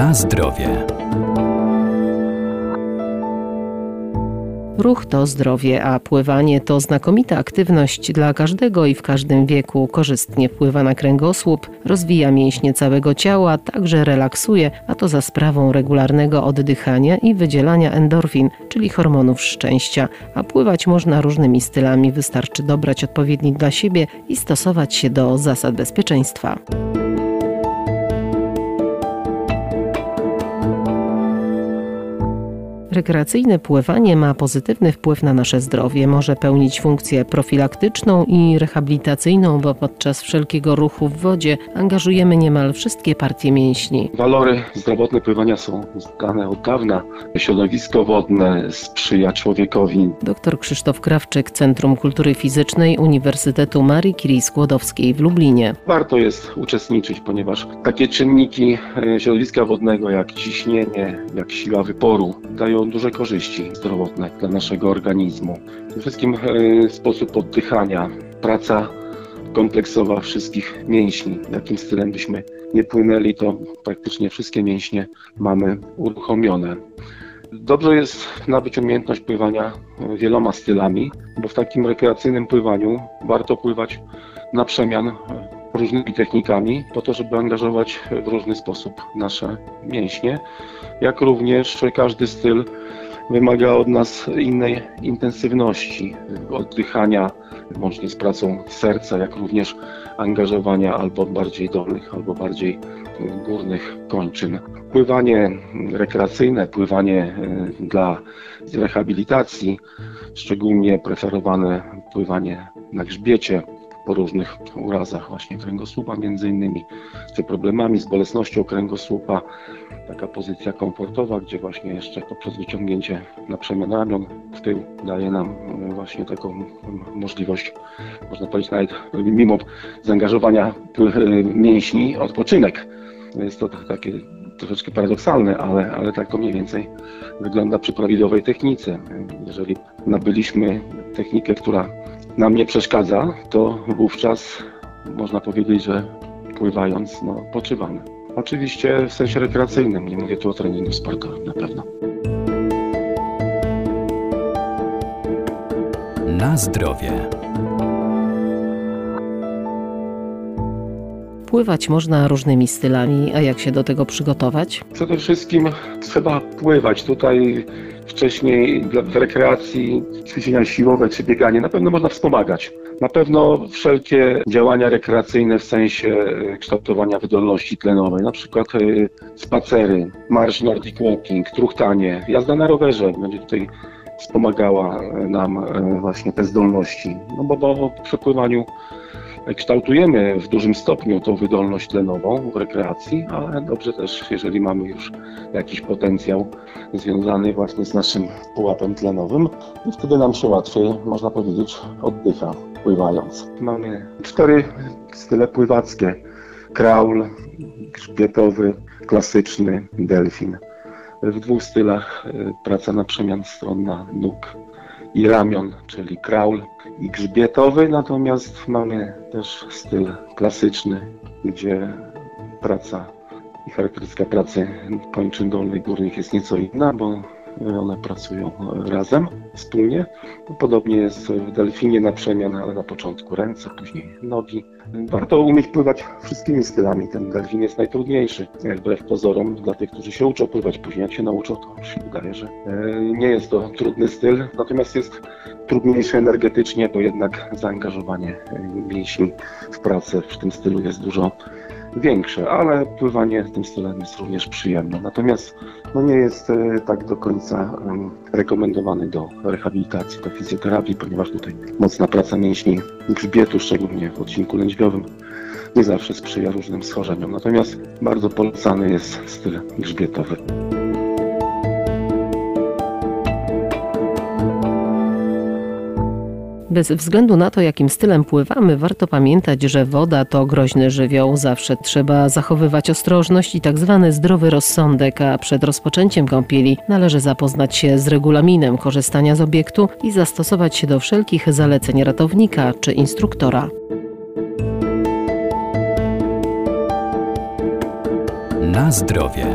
Na zdrowie. Ruch to zdrowie, a pływanie to znakomita aktywność dla każdego i w każdym wieku. Korzystnie wpływa na kręgosłup, rozwija mięśnie całego ciała, także relaksuje, a to za sprawą regularnego oddychania i wydzielania endorfin, czyli hormonów szczęścia. A pływać można różnymi stylami, wystarczy dobrać odpowiedni dla siebie i stosować się do zasad bezpieczeństwa. Rekreacyjne pływanie ma pozytywny wpływ na nasze zdrowie. Może pełnić funkcję profilaktyczną i rehabilitacyjną, bo podczas wszelkiego ruchu w wodzie angażujemy niemal wszystkie partie mięśni. Walory zdrowotne pływania są znane od dawna. Środowisko wodne sprzyja człowiekowi. Dr Krzysztof Krawczyk, Centrum Kultury Fizycznej Uniwersytetu Marii Curie Skłodowskiej w Lublinie. Warto jest uczestniczyć, ponieważ takie czynniki e, środowiska wodnego jak ciśnienie, jak siła wyporu dają duże korzyści zdrowotne dla naszego organizmu. Przede wszystkim e, sposób oddychania, praca kompleksowa wszystkich mięśni. Jakim stylem byśmy nie płynęli, to praktycznie wszystkie mięśnie mamy uruchomione. Dobrze jest nabyć umiejętność pływania wieloma stylami, bo w takim rekreacyjnym pływaniu warto pływać na przemian różnymi technikami, po to, żeby angażować w różny sposób nasze mięśnie, jak również każdy styl wymaga od nas innej intensywności oddychania, łącznie z pracą serca, jak również angażowania albo bardziej dolnych, albo bardziej górnych kończyn. Pływanie rekreacyjne, pływanie e, dla rehabilitacji, szczególnie preferowane pływanie na grzbiecie, po różnych urazach właśnie kręgosłupa między innymi, czy problemami z bolesnością kręgosłupa. Taka pozycja komfortowa, gdzie właśnie jeszcze poprzez wyciągnięcie na przemian ramion w tył daje nam e, właśnie taką możliwość, można powiedzieć nawet mimo zaangażowania e, mięśni, odpoczynek. Jest to takie troszeczkę paradoksalne, ale, ale tak to mniej więcej wygląda przy prawidłowej technice. Jeżeli nabyliśmy technikę, która nam nie przeszkadza, to wówczas można powiedzieć, że pływając, no, poczywamy. Oczywiście w sensie rekreacyjnym, nie mówię tu o treningu sportowym na pewno. Na zdrowie. Pływać można różnymi stylami, a jak się do tego przygotować? Przede wszystkim trzeba pływać. Tutaj wcześniej dla rekreacji, ćwiczenia siłowe czy bieganie na pewno można wspomagać. Na pewno wszelkie działania rekreacyjne w sensie e, kształtowania wydolności tlenowej, na przykład e, spacery, marsz Nordic Walking, truchtanie, jazda na rowerze będzie tutaj wspomagała e, nam właśnie te zdolności. No bo, w przepływaniu kształtujemy w dużym stopniu tą wydolność tlenową w rekreacji, ale dobrze też, jeżeli mamy już jakiś potencjał związany właśnie z naszym pułapem tlenowym i wtedy nam się łatwiej, można powiedzieć, oddycha pływając. Mamy cztery style pływackie. Kraul, grzbietowy, klasyczny, delfin. W dwóch stylach y, praca na przemian stronna nóg i ramion, czyli kraul i grzbietowy, natomiast mamy też styl klasyczny, gdzie praca i charakterystyka pracy kończyn dolnych górnych jest nieco inna, bo one pracują razem, wspólnie. Podobnie jest w delfinie na przemian, ale na początku ręce, później nogi. Warto umieć pływać wszystkimi stylami. Ten delfin jest najtrudniejszy, wbrew pozorom, dla tych, którzy się uczą pływać. Później jak się nauczą, to się wydaje, że e, nie jest to trudny styl, natomiast jest trudniejszy energetycznie, bo jednak zaangażowanie mięśni w pracę w tym stylu jest dużo większe, ale pływanie tym stylem jest również przyjemne. Natomiast no nie jest e, tak do końca rekomendowany do rehabilitacji, do fizjoterapii, ponieważ tutaj mocna praca mięśni grzbietu, szczególnie w odcinku lędźwiowym, nie zawsze sprzyja różnym schorzeniom. Natomiast bardzo polecany jest styl grzbietowy. Bez względu na to, jakim stylem pływamy, warto pamiętać, że woda to groźny żywioł. Zawsze trzeba zachowywać ostrożność i tak zwany zdrowy rozsądek, a przed rozpoczęciem kąpieli należy zapoznać się z regulaminem korzystania z obiektu i zastosować się do wszelkich zaleceń ratownika czy instruktora. Na zdrowie.